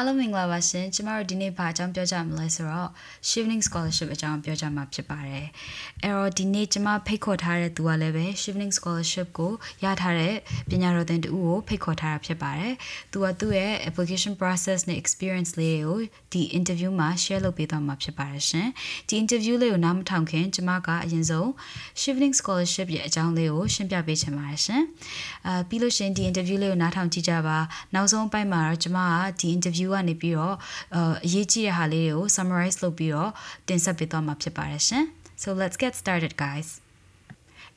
အားလုံးမင်္ဂလာပါရှင်ကျမတို့ဒီနေ့ဘာအကြောင်းပြောကြမလဲဆိုတော့ Shifting Scholarship အကြောင်းပြောကြမှာဖြစ်ပါတယ်အဲ့တော့ဒီနေ့ကျမဖိတ်ခေါ်ထားတဲ့သူကလည်းပဲ Shifting Scholarship ကိုရထားတဲ့ပညာတော်သင်တူကိုဖိတ်ခေါ်ထားတာဖြစ်ပါတယ်သူကသူ့ရဲ့ application process နဲ့ experience လေးကိုဒီ interview မှာ share လုပ်ပေးသွားမှာဖြစ်ပါတယ်ရှင်ဒီ interview လေးကိုနားမထောင်ခင်ကျမကအရင်ဆုံး Shifting Scholarship ရဲ့အကြောင်းလေးကိုရှင်းပြပေးချင်ပါတယ်ရှင်အာပြီးလို့ရှင်ဒီ interview လေးကိုနားထောင်ကြည့်ကြပါနောက်ဆုံးအပိုင်းမှာတော့ကျမကဒီ interview ကနေပြီးတော့အရေးကြီးတဲ့ဟာလေးတွေကို summarize လုပ်ပြီးတော့တင်ဆက်ပေးသွားမှာဖြစ်ပါတယ်ရှင် So let's get started guys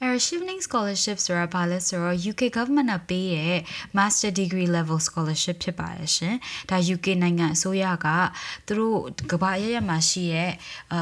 Air Shifting Scholarship ဆိုတာဘာလဲဆိုတော့ UK government ကပေးရဲ့ Master Degree Level Scholarship ဖြစ်ပါတယ်ရှင်။ဒါ UK နိုင်ငံအစိုးရကသူတို့ကမ္ဘာအရရမှာရှိရဲ့အ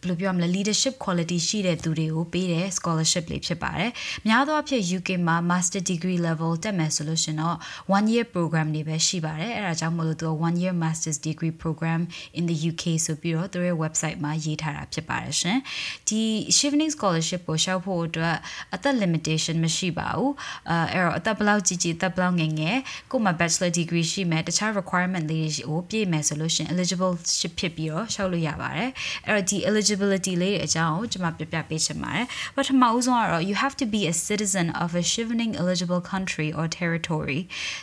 ဘယ်လိုပြောမလဲ leadership quality ရှိတဲ့သူတွေကိုပေးတဲ့ scholarship လေးဖြစ်ပါတယ်။များသောအားဖြင့် UK မှာ master degree level တက်မယ်ဆိုလို့ရှင်တော့ one year program တွေပဲရှိပါတယ်။အဲဒါကြောင့်မလို့သူက one year master's degree program in the UK ဆိုပြီးတော့သူရဲ့ website မှာရေးထားတာဖြစ်ပါတယ်ရှင်။ဒီ shifting scholarship ကိုရှောက်ဖို့အတွက်အသက် limitation မရှိပါဘူး။အဲအဲ့တော့အသက်ဘယ်လောက်ကြီးကြီးအသက်ဘယ်လောက်ငယ်ငယ်ကိုမှ bachelor degree ရှိမယ်တခြား requirement လေးကိုပြည့်မယ်ဆိုလို့ရှင် eligible ဖြစ်ပြီးတော့ရှောက်လို့ရပါတယ်။အဲ့တော့ဒီ eligible eligibility လေးအကြောင်းကိုကျွန်မပြပြပေးချင်ပါတယ်ပထမဦးဆုံးကတော့ you have to be a citizen of a shifting eligible country or territory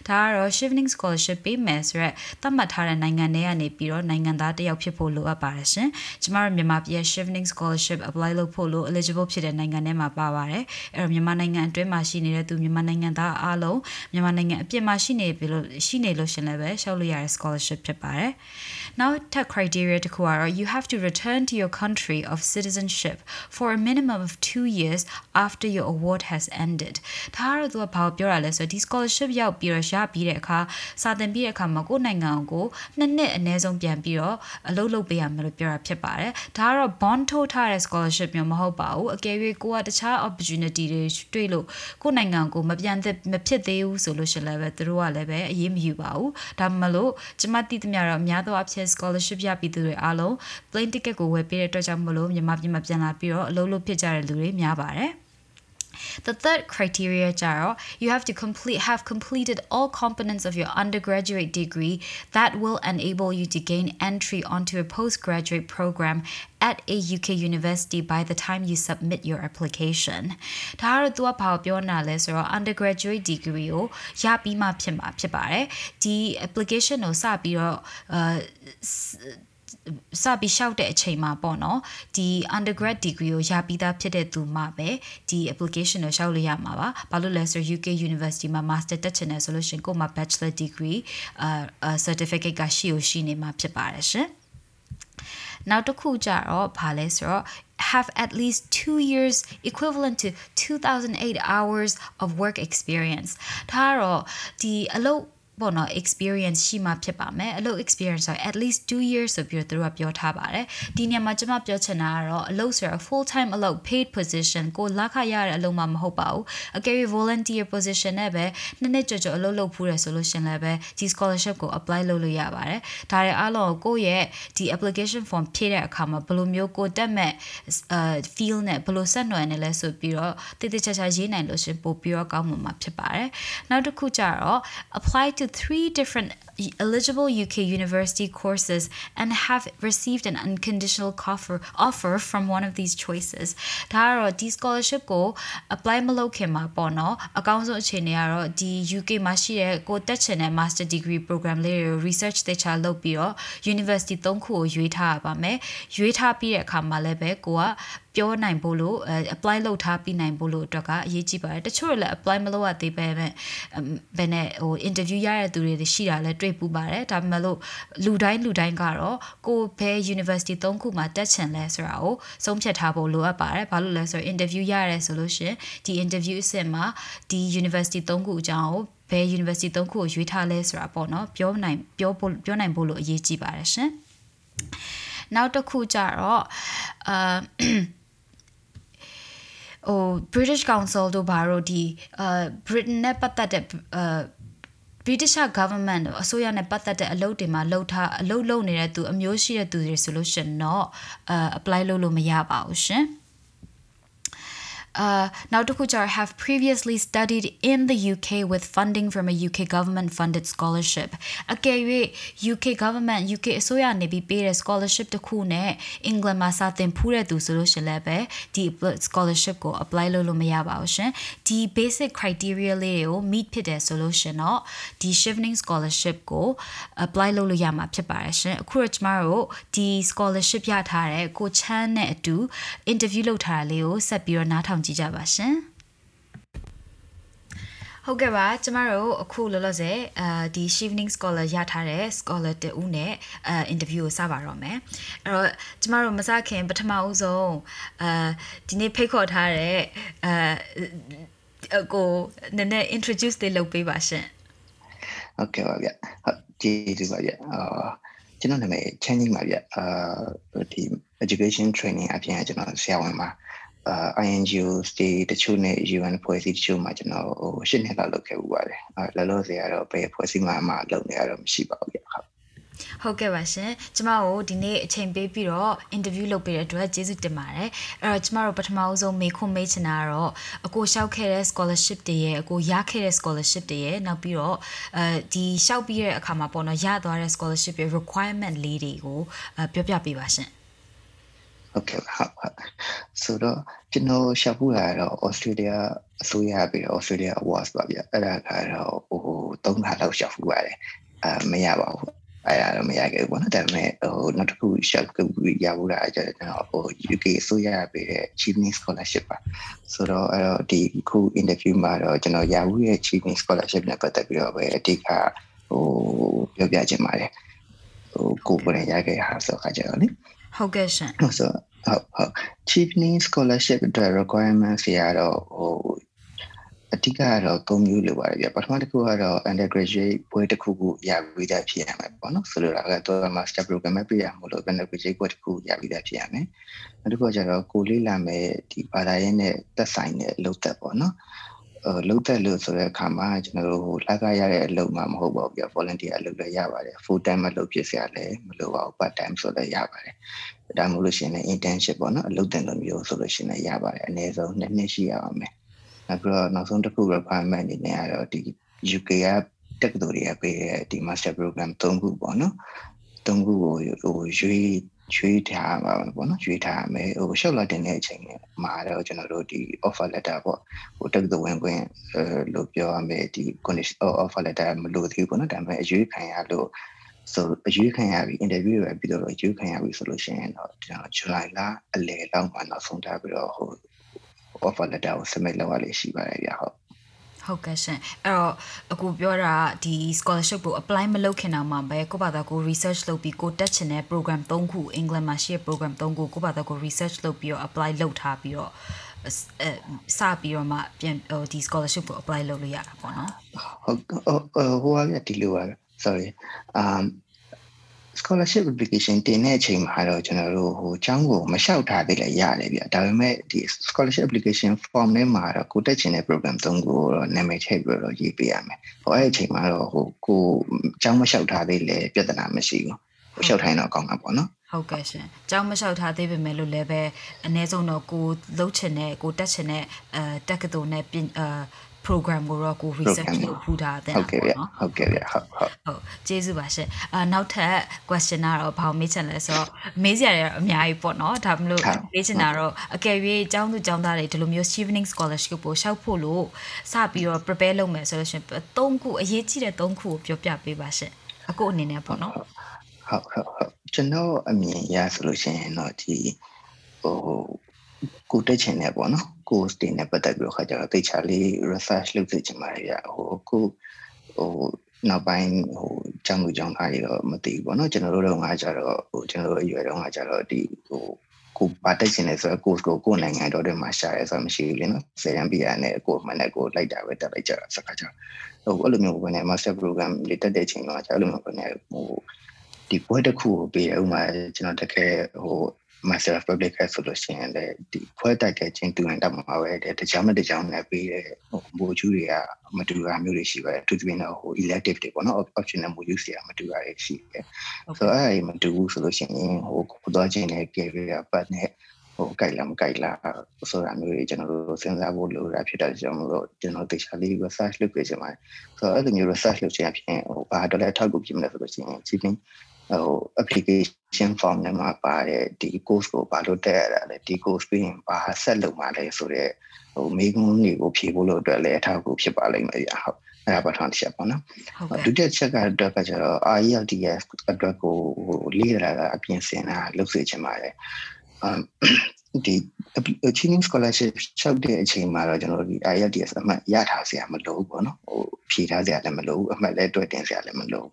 ဒါကတော့ shifting scholarship ပေးမယ်ဆိုရက်သတ်မှတ်ထားတဲ့နိုင်ငံတွေကနေပြီးတော့နိုင်ငံသားတစ်ယောက်ဖြစ်ဖို့လိုအပ်ပါတယ်ရှင်ကျမတို့မြန်မာပြည် shifting scholarship apply လုပ်ဖို့လို့ eligible ဖြစ်တဲ့နိုင်ငံတွေမှာပါပါတယ်အဲ့တော့မြန်မာနိုင်ငံအတွင်းမှာရှိနေတဲ့သူမြန်မာနိုင်ငံသားအားလုံးမြန်မာနိုင်ငံအပြင်မှာရှိနေပြီလို့ရှိနေလို့ရှင်လည်းပဲရှောက်လို့ရတဲ့ scholarship ဖြစ်ပါတယ် နောက်ထပ် criteria တစ်ခုကတော့ you have to return to your country country of citizenship for a minimum of 2 years after your award has ended ဒါကတော့သူကဘာပြောတာလဲဆိုတော့ဒီ scholarship ရောက်ပြီးတော့ရပြီးတဲ့အခါစာသင်ပြီးတဲ့အခါမှာကိုယ်နိုင်ငံကိုနှစ်နှစ်အနည်းဆုံးပြန်ပြီးတော့အလုပ်လုပ်ပေးရမယ်လို့ပြောတာဖြစ်ပါတယ်ဒါကတော့ bond ထိုးထားတဲ့ scholarship မျိုးမဟုတ်ပါဘူးအကယ်၍ကိုကတခြား opportunity တွေတွေ့လို့ကိုယ်နိုင်ငံကိုမပြန်သက်မဖြစ်သေးဘူးဆိုလို့ရှိရင်လည်းသူတို့ကလည်းပဲအရေးမယူပါဘူးဒါမှမလို့ကျမသိသမျှတော့အများသောအဖြစ် scholarship ရပြီးသူတွေအားလုံး plane ticket ကိုဝယ်ပေးတဲ့အတွက်ကြောင့်မလို့မြန်မာပြည်မှာပြန်လာပြီးတော့အလုပ်လုပ်ဖြစ်ကြတဲ့လူတွေများပါတယ် The third criteria ကြတော့ you have to complete have completed all components of your undergraduate degree that will enable you to gain entry onto a postgraduate program at a UK university by the time you submit your application ဒါကတော့သူကဘာပြောနာလဲဆိုတော့ undergraduate degree ကိုရပြီးမှဖြစ်မှာဖြစ်ပါတယ်ဒီ application ကိုစပြီးတော့အာ စပြီးလျှောက်တဲ့အချိန်မှာပေါ့နော်ဒီ undergrad degree ကိုရပြီးသားဖြစ်တဲ့သူမှပဲဒီ application ကိုလျှောက်လို့ရမှာပါဘာလို့လဲဆို UK University မှာ master တက်ချင်တယ်ဆိုလို့ရှင်ကိုမှ bachelor degree အာ certificate ကရှိ ਉਹ ရှိနေမှာဖြစ်ပါတယ်ရှင်နောက်တစ်ခုကြတော့ဘာလဲဆိုတော့ have at least 2 years equivalent to 2008 hours of work experience ဒါကတော့ဒီအလုပ် ပေါ့နော် experience ရှိမှဖြစ်ပါမယ်အလုပ် experience ဆို at least 2 years ဆိုပြီးတော့သူတို့ကပြောထားပါတယ်ဒီနေရာမှာကျွန်မပြောချင်တာကတော့အလုပ်ဆိုတော့ full time အလုပ် paid position ကိုလခရတဲ့အလုပ်မှမဟုတ်ပါဘူးအကယ်၍ volunteer position နဲ့ပဲနှစ်နှစ်ကြော်ကြော်အလုပ်လုပ်ဖူးတယ်ဆိုလို့ရှင်လည်းပဲဒီ scholarship ကို apply လုပ်လို့ရပါတယ်ဒါတွေအားလုံးကိုယ့်ရဲ့ဒီ application form ဖြည့်တဲ့အခါမှာဘယ်လိုမျိုးကိုတက်မဲ့ feel နဲ့ဘယ်လိုဆက်နွယ်နေလဲဆိုပြီးတော့တည်တည်ချာချာရေးနိုင်လို့ရှင်ပို့ပြီးတော့ကောင်းမှာဖြစ်ပါတယ်နောက်တစ်ခုကြတော့ apply to three different eligible UK university courses and have received an unconditional offer offer from one of these choices ဒါကတော့ဒီ scholarship ကို apply မလုပ်ခင်မှာပေါ့နော်အကောင်းဆုံးအခြေအနေကတော့ဒီ UK မှာရှိတဲ့ကိုတက်ချင်တဲ့ master degree program လေးတွေကို research တေချာလုပ်ပြီးတော့ university ၃ခုကိုရွေးထားရပါမယ်ရွေးထားပြီးတဲ့အခါမှာလည်းပဲကိုကပြောနိုင်ဖို့လို့ apply လုပ်ထားပြီးနိုင်ဖို့လို့အတွက်ကအရေးကြီးပါတယ်တချို့လည်း apply မလုပ်ရသေးပဲပဲဘယ်နဲ့ဟို interview ရတဲ့သူတွေရှိတာလည်းတွေ့ပူပါတယ်ဒါပေမဲ့လို့လူတိုင်းလူတိုင်းကတော့ကိုဘယ် university ၃ခုမှာတက်ချင်လဲဆိုတာကိုဆုံးဖြတ်ထားဖို့လိုအပ်ပါတယ်ဘာလို့လဲဆိုတော့ interview ရတယ်ဆိုလို့ရှင်ဒီ interview အဆင့်မှာဒီ university ၃ခုအကြောင်းကိုဘယ် university ၃ခုကိုရွေးထားလဲဆိုတာပေါ့နော်ပြောနိုင်ပြောဖို့ပြောနိုင်ဖို့လို့အရေးကြီးပါတယ်ရှင်နောက်တစ်ခုကြတော့အာဟို British Council တို့ဘာလို့ဒီအာ Britain နဲ့ပတ်သက်တဲ့အာ British government အစိုးရနဲ့ပတ်သက်တဲ့အလုပ်တွေမှာလှုပ်ထားအလုပ်လုပ်နေတဲ့သူအမျိုးရှိတဲ့သူတွေဆိုလို့ရှင်တော့အာ apply လုပ်လို့မရပါဘူးရှင်။ uh နောက်တစ်ခုကျတော့ have previously studied in the UK with funding from a UK government funded scholarship အကယ်၍ UK government UK အစိုးရနေပြီးပေးတဲ့ scholarship တစ်ခုနဲ့အင်္ဂလန်မှာစာသင်ဖူးတဲ့သူဆိုလို့ရှင်လည်းပဲဒီ scholarship ကို apply လုပ်လို့မရပါဘူးရှင်ဒီ basic criteria လေးတွေကို meet ဖြစ်တယ်ဆိုလို့ရှင်တော့ဒီ shifting scholarship ကို apply လုပ်လို့ရမှာဖြစ်ပါတယ်ရှင်အခုတော့ကျမတို့ဒီ scholarship ရထားတဲ့ကိုချမ်းနဲ့အတူ interview လုပ်ထားတာလေးကိုဆက်ပြီးတော့နားထောင် ကြည့်ကြပါရှင်ဟုတ်ကဲ့ပါကျမတို့အခုလောလောဆယ်အာဒီ Shifting Scholar ရထားတဲ့ Scholar တူဦးနဲ့အာ interview ကိုစပါတော့မယ်အဲ့တော့ကျမတို့မစခင်ပထမဦးဆုံးအာဒီနေ့ဖိတ်ခေါ်ထားတဲ့အာကိုနည်းနည်း introduce လေးလုပ်ပေးပါရှင်ဟုတ်ကဲ့ပါဗျဟုတ်ကျေးဇူးပါဗျအာကျွန်တော်နာမည်ချမ်းကြီးပါဗျအာဒီ education training အပြင်ကျွန်တော်ဆရာဝန်ပါ အာ INGO state တချို့နဲ့ UN ဖွဲ့စည်းတချို့မှာကျွန်တော်ဟိုရှစ်နှစ်လောက်လုပ်ခဲ့ဥပါတယ်အဲလောလောဆယ်ကတော့ဘယ်ဖွဲ့စည်းမှာမှလုပ်နေရတော့မရှိပါဘူးဗျဟုတ်ဟုတ်ကဲ့ပါရှင်ကျမတို့ဒီနေ့အချိန်ပေးပြီးတော့ interview လုပ်ပေးတဲ့အတွက်ကျေးဇူးတင်ပါတယ်အဲ့တော့ကျမတို့ပထမအဆုံးမေခွန်းမေးချင်တာကတော့အကိုရှောက်ခဲ့တဲ့ scholarship တွေရဲ့အကိုရခဲ့တဲ့ scholarship တွေရဲ့နောက်ပြီးတော့အဲဒီရှောက်ပြီးတဲ့အခါမှာပေါ့နော်ရသွားတဲ့ scholarship ရဲ့ requirement လေးတွေကိုပြောပြပေးပါရှင် ဟုတ်ကဲ့ဟုတ်ဟုတ်ဆိုတော့ကျွန်တော်ရှာဖို့ရတော့ Australia အစိုးရပြီးတော့ Australia Awards ပါဗျအဲ့ဒါကတော့ဟို၃ခါလောက်ရှာဖို့ရတယ်အာမရပါဘူးအဲ့ဒါတော့မရခဲ့ဘူးပေါ့နော်ဒါပေမဲ့ဟိုနောက်တစ်ခုရှောက်ကူရဖို့လာကြကျွန်တော်ဟို UK အစိုးရပေးတဲ့ Achievement Scholarship ပါဆိုတော့အဲ့တော့ဒီခု interview မှာတော့ကျွန်တော်ရဖို့ရဲ့ Achievement Scholarship နဲ့ပတ်သက်ပြီးတော့ပဲအဓိကဟိုပြောပြချင်ပါတယ်ဟိုကိုယ်ပေါ်ရခဲ့ဟာဆိုခါကြတော့လေ ဟုတ်ကဲ့ရှင်ဟုတ်ဆိုဟုတ်ဟုတ် Achievement Scholarship အတွက် requirements တွေကတော့ဟိုအဓိကကတော့၃မျိုးလိုပါတယ်ဗျပထမတစ်ခုကတော့ undergraduate ဘွဲတစ်ခုခုရပြီးသားဖြစ်ရမယ်ပေါ့နော်ဆိုလိုတာကတော့ master program ပဲပြရမှာလို့ undergraduate ဘွဲတစ်ခုရပြီးသားဖြစ်ရမယ်နောက်တစ်ခုကျတော့ကိုလေးလာမယ်ဒီဘာသာရေးနဲ့သက်ဆိုင်တဲ့လုပ်သက်ပေါ့နော်အဲ လုပ်သက်လို့ဆိုတဲ့အခါမှာကျွန်တော်တို့ဟိုလက်ကရတဲ့အလုပ်မှမဟုတ်ပါဘူးပြ volunteer အလုပ်လည်းရပါတယ် full time အလုပ်ဖြစ်စရာလည်းမလိုပါဘူး part time ဆိုလည်းရပါတယ်ဒါမှမဟုတ်လို့ရှိရင်လည်း internship ပေါ့နော်အလုပ်တင်လိုမျိုးဆိုလို့ရှိရင်လည်းရပါတယ်အနည်းဆုံး2နှစ်ရှိရအောင်မယ်နောက်ပြီးတော့နောက်ဆုံးတစ်ခု requirement အနေနဲ့ကတော့ဒီ UK ကတက္ကသိုလ်တွေကပေးတဲ့ဒီ master program ၃ခုပေါ့နော်၃ခုကိုဟိုရွေး ရွေးထားပါပေါ့နော်ရွေးထားမယ်ဟိုရှောက်လာတင်တဲ့အချိန်မှာတော့ကျွန်တော်တို့ဒီ offer letter ပေါ့ဟိုတက္ကသိုလ်ဝင်ခွင့်လို့ပြောရမယ်ဒီ condition offer letter မလို့သေးဘူးပေါ့နော်ဒါပေမဲ့အရွေးခံရလို့ဆိုအရွေးခံရပြီ interview ရပြီးတော့အရွေးခံရပြီဆိုလို့ရှိရင်တော့ကျွန်တော် July လအလယ်လောက်မှနောက်ဆုံးထားပြီးတော့ဟို offer letter ကို submit လုပ်ရလေးရှိပါတယ်ဗျဟုတ် ဟုတ်ကဲ့ရှင်အဲ့တော့အခုပြောတာဒီ scholarship ကို apply မလုပ်ခင်တော့မှပဲကိုဘာသာကို research လုပ်ပြီးကိုတက်ချင်တဲ့ program 3ခုအင်္ဂလန်မှာရှိတဲ့ program 3ခုကိုဘာသာကို research လုပ်ပြီးတော့ apply လုပ်ထားပြီးတော့အဲစပြီးတော့မှပြန်ဟိုဒီ scholarship ကို apply လုပ်လို့ရတာပေါ့နော်ဟုတ်ဟိုဟာဒီလိုပါ sorry um scholarship application တင်တဲ့အချိန်မှာတော့ကျွန်တော်တို့ဟိုကျောင်းကိုမလျှောက်ထားသေးလည်းရတယ်ဗျဒါပေမဲ့ဒီ scholarship application form ထဲမှာတော့ကိုတက်ချင်တဲ့ program သုံးခုကိုတော့နာမည်ထည့်ပြီးတော့ရေးပေးရမယ်ဟိုအဲ့အချိန်မှာတော့ဟိုကိုကျောင်းမလျှောက်ထားသေးလည်းပြဿနာမရှိဘူးဟိုလျှောက်ထိုင်တော့ကောင်းတာပေါ့နော်ဟုတ်ကဲ့ရှင်။ကျောင်းမလျှောက်ထားသေးပေမဲ့လို့လည်းပဲအ ਨੇ ဆုံးတော့ကိုလှုပ်ချင်တဲ့ကိုတက်ချင်တဲ့အဲတက်ကတူနဲ့ပြင်အာ program ကိုတော့ကို research လုပ်ဖူးတာတဲ့ဟုတ်ကဲ့ဗျဟုတ်ကဲ့ဗျဟုတ်ဟုတ်ဟုတ်ကျေးဇူးပါရှင်အာနောက်ထပ် question ကတော့ဘာမေးချင်လဲဆိုတော့မေးစရာတွေအများကြီးပေါ့နော်ဒါမလို့မေးချင်တာတော့အကယ်၍ကျောင်းသူကျောင်းသားတွေဒီလိုမျိုး evening scholarship ကိုရှောက်ဖို့လို့စပြီးတော့ prepare လုပ်မယ်ဆိုလို့ရှင်၃ခုအရေးကြီးတဲ့၃ခုကိုပြောပြပေးပါရှင်အခုအနေနဲ့ပေါ့နော်ဟုတ်ဟုတ်ဟုတ်ကျွန်တော်အမြင်ရဆိုလို့ရှိရင်တော့ဒီဟို ကိုတက်ချင်တယ်ပေါ့နော် course တွေနဲ့ပတ်သက်ပြီးတော့ခါကျတော့တိတ်ချာလေး research လုပ်သိချင်ပါတယ်ဗျဟိုခုဟိုနောက်ပိုင်းဟိုကျောင်းလူကျောင်းသားတွေတော့မသိဘူးပေါ့နော်ကျွန်တော်တို့တော့ငါကြတော့ဟိုကျွန်တော်တို့အရွယ်တော့ငါကြတော့ဒီဟိုကိုပါတက်ချင်တယ်ဆိုတော့ course ကိုကိုယ်နိုင်ငံတော်တွေမှာရှာရဲဆိုမှမရှိဘူးလေနော်ဆယ်ရန်ပြရနဲ့ကိုယ်မှနဲ့ကိုလိုက်တာပဲတက်လိုက်ကြတာစကားကြဟိုအဲ့လိုမျိုးပဲနဲ့ master program လေးတက်တဲ့အချိန်မှာကျအဲ့လိုမျိုးပဲနဲ့ဟိုဒီဘွဲတစ်ခုကိုပေးရဥမာကျွန်တော်တကယ်ဟို master of public health ဆိုလို့ရှိရင်လည်းဒီခွဲတိုက်တဲ့ချင်းတူရင်တက်မှာပဲတဲ့တခြားမတခြားနဲ့ပြီးတဲ့ဟိုမိုးကျူးတွေကမတူတာမျိုးတွေရှိပါတယ်သူပြင်တော့ဟို elective တွေပေါ့နော် optional မိုးကျူးစီကမတူတာတွေရှိတယ်ဆိုတော့အဲ့ဒီမတူဘူးဆိုလို့ရှိရင်ဟိုကိုသွားခြင်းနဲ့ career path နဲ့ဟဟိုကြိုက်လားမကြိုက်လားဆိုတာမျိုးတွေကျွန်တော်တို့စဉ်းစားဖို့လိုတာဖြစ်တဲ့ကြောင့်မို့လို့ကျွန်တော်တေချာလေး research လုပ်ကြခြင်းပါတယ်ဆိုတော့အဲ့လိုမျိုး research လုပ်ခြင်းအပြင်ဟိုဘာတော့လဲထောက်ကူဖြစ်မလဲဆိုလို့ရှိရင် chipping ဟို application form နဲ့မှာပါတဲ့ဒီ course ကိုဘာလို့တက်ရတာလဲဒီ course ပြီးရင်ဘာဆက်လုပ်မှာလဲဆိုတော့ဟိုမိကုန်းတွေကိုဖြေဖို့လို့အတွက်လည်းအထောက်အကူဖြစ်ပါလိမ့်မယ်ဗျာဟုတ်အဲ့ဒါပထမတစ်ချက်ပေါ့နော်ဒုတိယချက်ကတော့ကကျတော့ IELTS အတွက်ကိုဟိုလေ့လာတာအပြင်ဆင်တာလုပ်စေချင်ပါတယ်အမ် ဒီ achieving scholarship ချုပ်တဲ့အချိန်မှာတော့ကျွန်တော်တို့ဒီ IELTS အမှတ်ရထားစရာမလိုဘူးပေါ့နော်ဟိုဖြေထားစရာလည်းမလိုဘူးအမှတ်လည်းတွေ့တင်စရာလည်းမလိုဘူး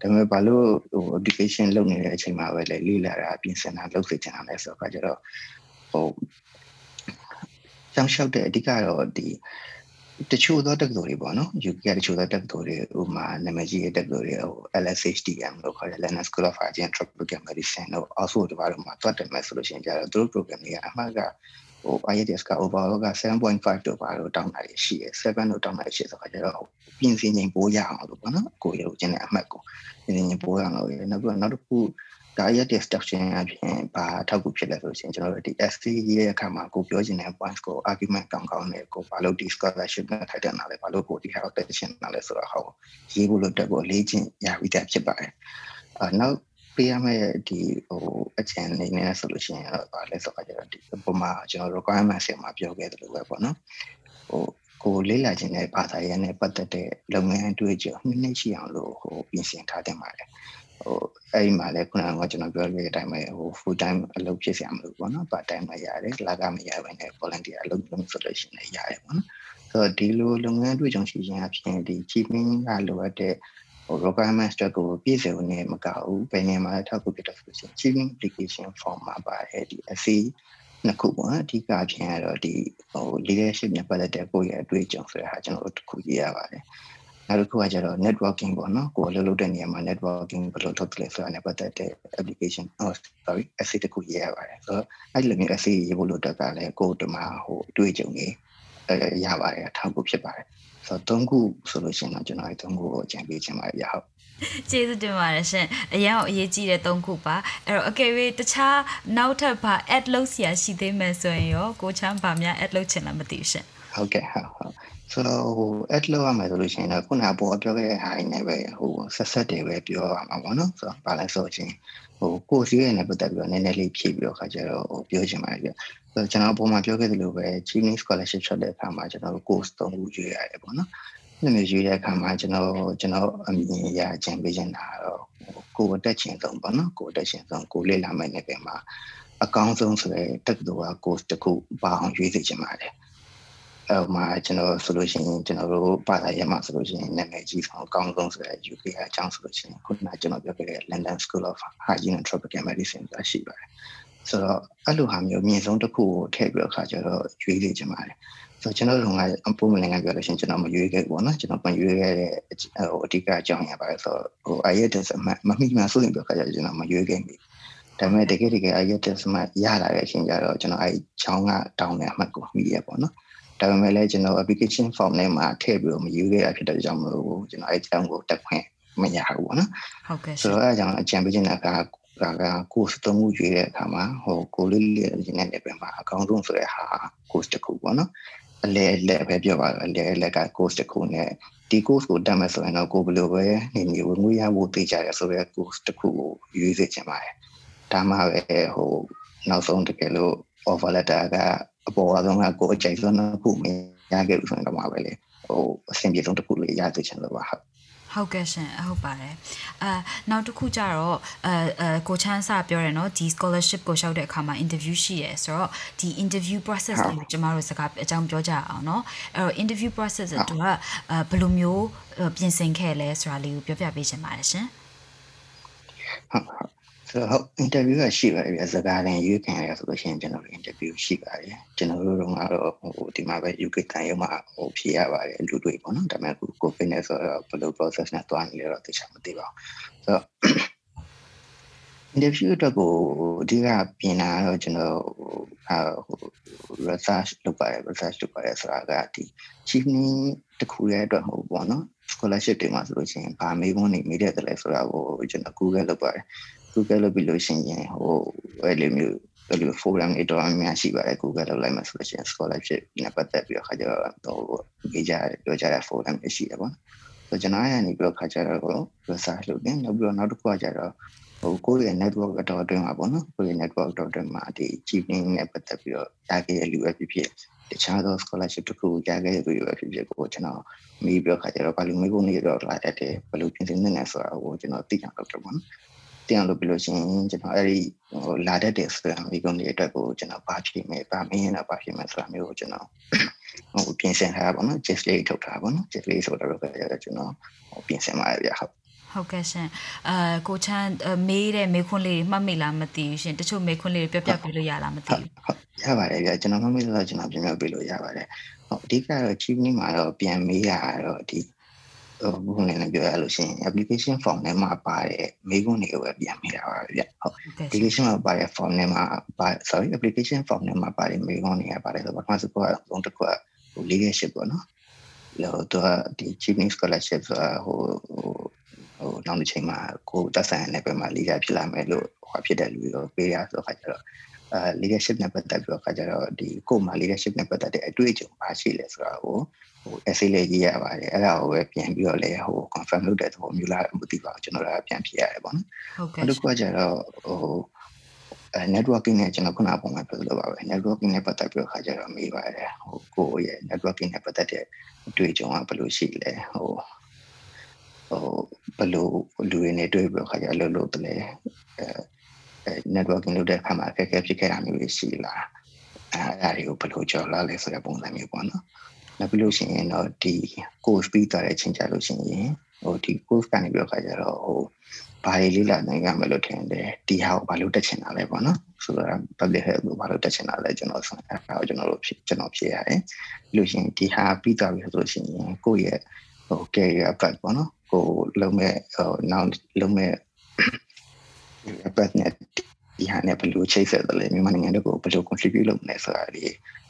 ဒါပေမဲ့ဘာလို့ဟို education လုပ်နေတဲ့အချိန်မှာပဲလေလေ့လာတာအပြင်ဆင်တာလုပ်စေချင်တာလဲဆိုတော့ကျတော့ဟိုကျောင်းလျှောက်တဲ့အဓိကတော့ဒီ တချို့သောတက္ကသိုလ်တွေပေါ့နော် UK တချို့သောတက္ကသိုလ်တွေဥမာနာမည်ကြီးတဲ့တက္ကသိုလ်တွေဟို LSHTM လို့ခေါ်တဲ့ London School of Hygiene and Tropical Medicine တို့ Oxford တို့ဘာလို့မှာတွတ်တယ်မယ်ဆိုလို့ရှိရင်ကြတော့သူတို့ program တွေကအမှတ်ကဟို IELTS က overall က7.5တို့ဘာလို့တောင်းတာရှိရယ်7တို့တောင်းတာရှိဆိုတော့ကျတော့ပြင်ဆင်ချိန်ပိုးရအောင်လို့ပေါ့နော်ကိုရုပ်ချင်းတဲ့အမှတ်ကိုပြင်ဆင်ချိန်ပိုးရအောင်လို့နောက်ပြီးတော့နောက်တစ်ခု ဒါရဲ့ destruction အပြင်ဘာထောက်ကူဖြစ်လဲဆိုရင်ကျွန်တော်တို့ဒီ SC ရဲ့အခါမှာကိုပြောချင်တဲ့ points ကို argument ကောင်းကောင်းနဲ့ကိုဘာလို့ဒီ scholarship နဲ့ထိုက်တယ်နားလဲဘာလို့ကိုဒီ health attention နားလဲဆိုတော့ဟောရေးဖို့လို့တက်ဖို့လေ့ကျင့်ရပြီးသားဖြစ်ပါတယ်အဲနောက်ပေးရမယ့်ဒီဟိုအကျဉ်းနေနေဆိုလို့ရှိရင်တော့ဘာလဲဆိုတော့ကျွန်တော်ဒီပုံမှာကျွန်တော် requirement ဆင်မှာပြောခဲ့တယ်လို့ပဲပေါ့နော်ဟိုကိုလေ့လာခြင်းနဲ့ဘာသာရေးနဲ့ပတ်သက်တဲ့လုပ်ငန်းအတွေ့အကြုံနှစ်နှစ်ရှိအောင်လို့ဟိုပြင်ဆင်ထားတင်ပါတယ် ဟိုအဲ့ဒီမှာလည်းခုနကကျွန်တော်ပြောခဲ့တဲ့အတိုင်းပဲဟို full time အလုပ်ဖြစ်စရာမလိုပေါ့နော် part time မရတယ်လကမရဘဲနဲ့ volunteer အလုပ်လုပ်ဆိုလို့ရှိရင်လည်းရတယ်ပေါ့နော်ဆိုတော့ဒီလိုလုပ်ငန်းတွေ့ကြုံရှိခြင်းအပြင်ဒီ chiefing ကလိုအပ်တဲ့ဟို requirement တွေကိုပြည့်စုံနေမကဘူးဘယ်နေမှာထောက်ကူဖြစ်တဲ့ဆိုရင် chiefing application form မှာပါတယ်ဒီ SC နှစ်ခုပေါ့နော်အဓိကအဖြစ်ကတော့ဒီဟို leadership နဲ့ပတ်သက်တဲ့ကိုယ့်ရဲ့အတွေ့အကြုံဆိုတဲ့ဟာကျွန်တော်တို့တစ်ခုရေးရပါတယ် နောက်တစ်ခုကကျတော့ networking ပေါ့နော်ကိုယ်လှုပ်လှုပ်တဲ့နေရာမှာ networking ဘယ်လိုလုပ်လဲဆိုတာနဲ့ပတ်သက်တဲ့ application oh sorry essay တစ်ခုရေးရပါတယ်ဆိုတော့အဲ့လိုမျိုး essay ရေးဖို့လို့တက်ကလည်းကိုယ်တမဟိုအတွေ့အကြုံတွေအဲရပါတယ်ထောက်ဖို့ဖြစ်ပါတယ်ဆိုတော့၃ခုဆိုလို့ရှိရင်တော့ကျွန်တော်ဒီ၃ခုကိုအကြံပေးချင်ပါတယ်ရဟုတ်ကျေးဇူးတင်ပါတယ်ရှင်အရင်အရေးကြီးတဲ့၃ခုပါအဲ့တော့အကယ်၍တခြားနောက်ထပ်ဘာ add လုပ်စရာရှိသေးမယ်ဆိုရင်ရောကိုချမ်းဗာများ add လုပ်ချင်လားမသိဘူးရှင်ဟုတ်ကဲ့ဟုတ်ဟုတ် ဆိုတော့ဟို add လုပ်ရမယ်ဆိုလို့ရှိရင်တော့ခုနကပေါ်ပြောခဲ့တဲ့ဟာတွေနဲ့ပဲဟိုဆက်ဆက်တွေပဲပြောရမှာပေါ့နော်ဆိုတော့ဘာလဲဆိုချင်းဟိုကိုစီးရဲနဲ့ပတ်သက်ပြီးတော့နည်းနည်းလေးဖြည့်ပြီးတော့ခါကျတော့ဟိုပြောချင်ပါတယ်ပြဆိုတော့ကျွန်တော်ပုံမှန်ပြောခဲ့သလိုပဲ Chinese scholarship ချက်တဲ့အခါမှာကျွန်တော်တို့ course ၃ခုရွေးရတယ်ပေါ့နော်အဲ့လိုရွေးတဲ့အခါမှာကျွန်တော်ကျွန်တော်အမြင်အရအကြံပေးချင်တာတော့ကိုယ်တက်ချင်ဆုံးပေါ့နော်ကိုယ်တက်ချင်ဆုံးကိုလေ့လာမယ့်နေပမှာအကောင်းဆုံးဆိုတဲ့တက်တူက course တစ်ခုပါအောင်ရွေးစေချင်ပါတယ် အဲမှာကျွန်တော်ဆိုလို့ရှိရင်ကျွန်တော်တို့ဘာသာရေးမှာဆိုလို့ရှိရင်နာမည်ကြီးဆုံးအကောင်းဆုံးဆိုတဲ့ UK အကြောင်းဆိုလို့ရှိရင်ခုနကကျွန်တော်ပြောခဲ့တဲ့ London School of Hygiene and Tropical Medicine ဆိုတာရှိပါတယ်ဆိုတော့အဲ့လိုဟာမျိုးမြင့်ဆုံးတစ်ခုကိုထည့်ပြီးတော့ခါကျတော့ရွေးစေချင်ပါတယ်ဆိုတော့ကျွန်တော်တို့ကအပုံမှန်နိုင်ငံပြောလို့ရှိရင်ကျွန်တော်မရွေးခဲ့ဘူးပေါ့နော်ကျွန်တော်မရွေးခဲ့တဲ့ဟိုအဓိကအကြောင်းရပါလဲဆိုတော့ဟို IELTS အမှမမိမှဆိုရင်ပြောခါကျကျွန်တော်မရွေးခဲ့ဘူးဒါပေမဲ့တကယ်တကယ် IELTS မှရလာတဲ့အချိန်ကျတော့ကျွန်တော်အဲ့ချောင်းကတောင်းတဲ့အမှတ်ကိုမိရပေါ့နော် ဒါပေမဲ့လည်းကျွန်တော် application form ထဲမှာထည့်ပြီးတော့မယူခဲ့ရဖြစ်တဲ့ကြောင့်မလို့ကျွန်တော်အဲ့အကြောင်းကိုတက်ခွင့်မရဘူးပေါ့နော်ဟုတ်ကဲ့ဆိုတော့အဲ့အကြောင်းအကြံပေးချင်တာကကက course သုံးခုရွေးတဲ့အခါမှာဟိုကိုလေးလေးရင်းနေတဲ့ပြန်မှာအကောင်းဆုံးဆိုတဲ့ဟာ course တစ်ခုပေါ့နော်အလဲအလဲပဲပြောပါတော့အလဲအလဲက course တစ်ခုနဲ့ဒီ course ကိုတက်မယ်ဆိုရင်တော့ကိုဘယ်လိုပဲနေနေဝင်ငွေရဖို့သိကြရဆိုတဲ့ course တစ်ခုကိုရွေးစေချင်ပါတယ်ဒါမှပဲဟိုနောက်ဆုံးတကယ်လို့ offer letter က အပေါ်အဆုံးကကိုအကြိုက်ဆုံးတစ်ခုမရခဲ့ဘူးဆိုရင်တော့မှပဲလေဟိုအဆင်ပြေဆုံးတစ်ခုလေးရသေးချင်လို့ပါဟုတ်ဟုတ်ကဲ့ရှင်ဟုတ်ပါတယ်အဲနောက်တစ်ခုကျတော့အဲအဲကိုချမ်းစာပြောတယ်နော်ဒီ scholarship ကိုလျှောက်တဲ့အခါမှာ interview ရှိရဲဆိုတော့ဒီ interview process ကိုကျမတို့စကားအကြောင်းပြောကြအောင်နော်အဲတော့ interview process တို့ကအဲဘယ်လိုမျိုးပြင်ဆင်ခဲ့လဲဆိုတာလေးကိုပြောပြပေးချင်ပါတယ်ရှင်ဟုတ်ဟုတ် ဆိုတော့ interview ကရှိပါတယ်ဗျစကားလည်းရွေးခံရဆိုလို့ရှိရင်ကျွန်တော်တို့ interview ရှိပါတယ်ကျွန်တော်တို့ကတော့ဟိုဒီမှာပဲ UK တန်ရုံမှာဟိုဖြေရပါတယ်လူတွေပေါ့နော်ဒါပေမဲ့ခု COVID နဲ့ဆိုတော့ဘယ်လို process နဲ့တွားနေလဲတော့သိချင်မသိပါဘူးဆိုတော့ interview အတွက်ကိုအဓိကပြင်တာတော့ကျွန်တော်ဟို research လုပ်ပါတယ် research လုပ်ပါတယ်ဆိုတာကဒီ chiefing တခုရဲ့အတွက်မဟုတ်ဘူးပေါ့နော် scholarship တွေမှာဆိုလို့ရှိရင်ဗာမေးခွန်းနေမိတဲ့တယ်လဲဆိုတာကိုကျွန်တော် Google လုပ်ပါတယ် Google လုပ်ပြီးလို့ရှိရင်ဟိုအဲ့လိုမျိုးအဲ့လို forum တွေတော့အများရှိပါတယ် Google လောက်လိုက်မှဆိုလို့ရှိရင် scholarship နဲ့ပတ်သက်ပြီးတော့ခါကျတော့ဟိုရေးကြပြောကြတဲ့ forum တွေရှိတယ်ပေါ့နော်ဆိုကျွန်တော်အဲ့ကနေပြီးတော့ခါကျတော့ကို research လုပ်တယ်နောက်ပြီးတော့နောက်တစ်ခုကကျတော့ဟိုကိုယ့်ရဲ့ network အတော်အတွင်းမှာပေါ့နော်ကိုယ့်ရဲ့ network အတော်အတွင်းမှာဒီ cheating နဲ့ပတ်သက်ပြီးတော့ရခဲ့တဲ့လူပဲဖြစ်ဖြစ်တခြားသော scholarship တစ်ခုရခဲ့တဲ့လူပဲဖြစ်ဖြစ်ကိုကျွန်တော်မေးပြီးတော့ခါကျတော့ဘာလို့မေးဖို့နေတော့လာတတ်တယ်ဘယ်လိုပြင်ဆင်နေလဲဆိုတာကိုကျွန်တော်သိအောင်လုပ်တယ်ပေါ့နော် တင်အောင်လုပ်ပြီးလို့ရှိရင်ကျွန်တော်အဲ့ဒီဟိုလာတတ်တဲ့ဆိုတာမိကုန်းတွေအတွက်ကိုကျွန်တော်ဘာဖြစ်မယ်ဘာမင်းရင်တော့ဘာဖြစ်မယ်ဆိုတာမျိုးကိုကျွန်တော်ဟိုပြင်ဆင်ထားတာပေါ့နော် gist လေးထုတ်ထားပါပေါ့နော် gist လေးဆိုတော့ကျွန်တော်ဟိုပြင်ဆင်ပါတယ်ဗျဟုတ်ဟုတ်ကဲ့ရှင်အာကိုချမ်းမေးတဲ့မေးခွန်းလေးတွေမှတ်မိလားမသိဘူးရှင်တချို့မေးခွန်းလေးတွေပြပြပြလို့ရလားမသိဘူးဟုတ်ရပါတယ်ဗျကျွန်တော်မှတ်မိလို့ကျွန်တော်ပြန်ပြပြလို့ရပါတယ်ဟုတ်အဓိကတော့ chief မှာတော့ပြန်မေးရတော့ဒီ ဟိုဘုန်းလည်းပြောရလို့ရှိရင် application form ထဲမှာပါတဲ့မေးခွန်းတွေကိုပဲပြန်မေးတာပါဗျဟုတ် application မှာပါတဲ့ form ထဲမှာပါ sorry application form ထဲမှာပါတဲ့မေးခွန်းတွေကပါတယ်ဆိုတော့ပထမဆုံးကတော့သုံးတစ်ခုကဟို leadership ပေါ့နော်လို့တော့ဒီ chief scholarship ဆိုတာဟိုဟိုနောက်တစ်ချိန်မှာကိုတက်ဆိုင်တဲ့ဘက်မှာ leader ဖြစ်လာမယ်လို့ဟောဖြစ်တဲ့လူတွေကိုပေးရဆိုခါကျတော့အဲ leadership နဲ့ပတ်သက်ပြီးတော့ခါကျတော့ဒီကိုမှာ leadership နဲ့ပတ်သက်တဲ့အတွေ့အကြုံပါရှိလဲဆိုတာကို ဟို essay လေးရေးရပါတယ်အဲ့ဒါကိုပဲပြန်ပြီးတော့လည်းဟို confirm လုပ်တဲ့သဘောမျိုးလားမသိပါဘူးကျွန်တော်လည်းပြန်ဖြေရတယ်ပေါ့နော်ဟုတ်ကဲ့အဲ့ဒီကကျတော့ဟိုအဲ networking နဲ့ကျွန်တော်ခုနကပုံမှန်ပြောလို့ပါပဲ networking နဲ့ပတ်သက်ပြီးတော့ခါကျတော့မေးပါတယ်ဟိုကိုရဲ့ networking နဲ့ပတ်သက်တဲ့အတွေ့အကြုံကဘယ်လိုရှိလဲဟိုဟိုဘယ်လိုလူတွေနဲ့တွေ့ပြီးတော့ခါကျအလုပ်လုပ်တယ်အဲ networking လုပ်တဲ့အခါမှာအခက်အခဲဖြစ်ခဲ့တာမျိုးတွေရှိလားအဲအဲ့ဒါတွေကိုဘယ်လိုကျော်လာလဲဆိုတဲ့ပုံစံမျိုးပေါ့နော် နောက်ပြီးလို့ရှိရင်တော့ဒီ course ပြီးသွားတဲ့အချိန်ကြလို့ရှိရင်ဟိုဒီ course ကနေပြီးတော့ခါကျတော့ဟိုဘာတွေလေးလာနိုင်ရမယ်လို့ထင်တယ်ဒီဟာကိုဘာလို့တက်ချင်တာလဲပေါ့နော်ဆိုတော့ public health ကိုဘာလို့တက်ချင်တာလဲကျွန်တော်ဆိုအဲ့ဒါကိုကျွန်တော်တို့ဖြစ်ကျွန်တော်ဖြေရတယ်ပြီးလို့ရှိရင်ဒီဟာပြီးသွားပြီဆိုလို့ရှိရင်ကိုယ့်ရဲ့ဟို career path ပေါ့နော်ကိုလုံးမဲ့ဟိုနောက်လုံးမဲ့ path နဲ့ ဒီဟာနဲ့ဘယ်လိုချိတ်ဆက်တယ်လဲမြန်မာနိုင်ငံတို့ကိုဘယ်လို contribute လုပ်မလဲဆိုတာဒီ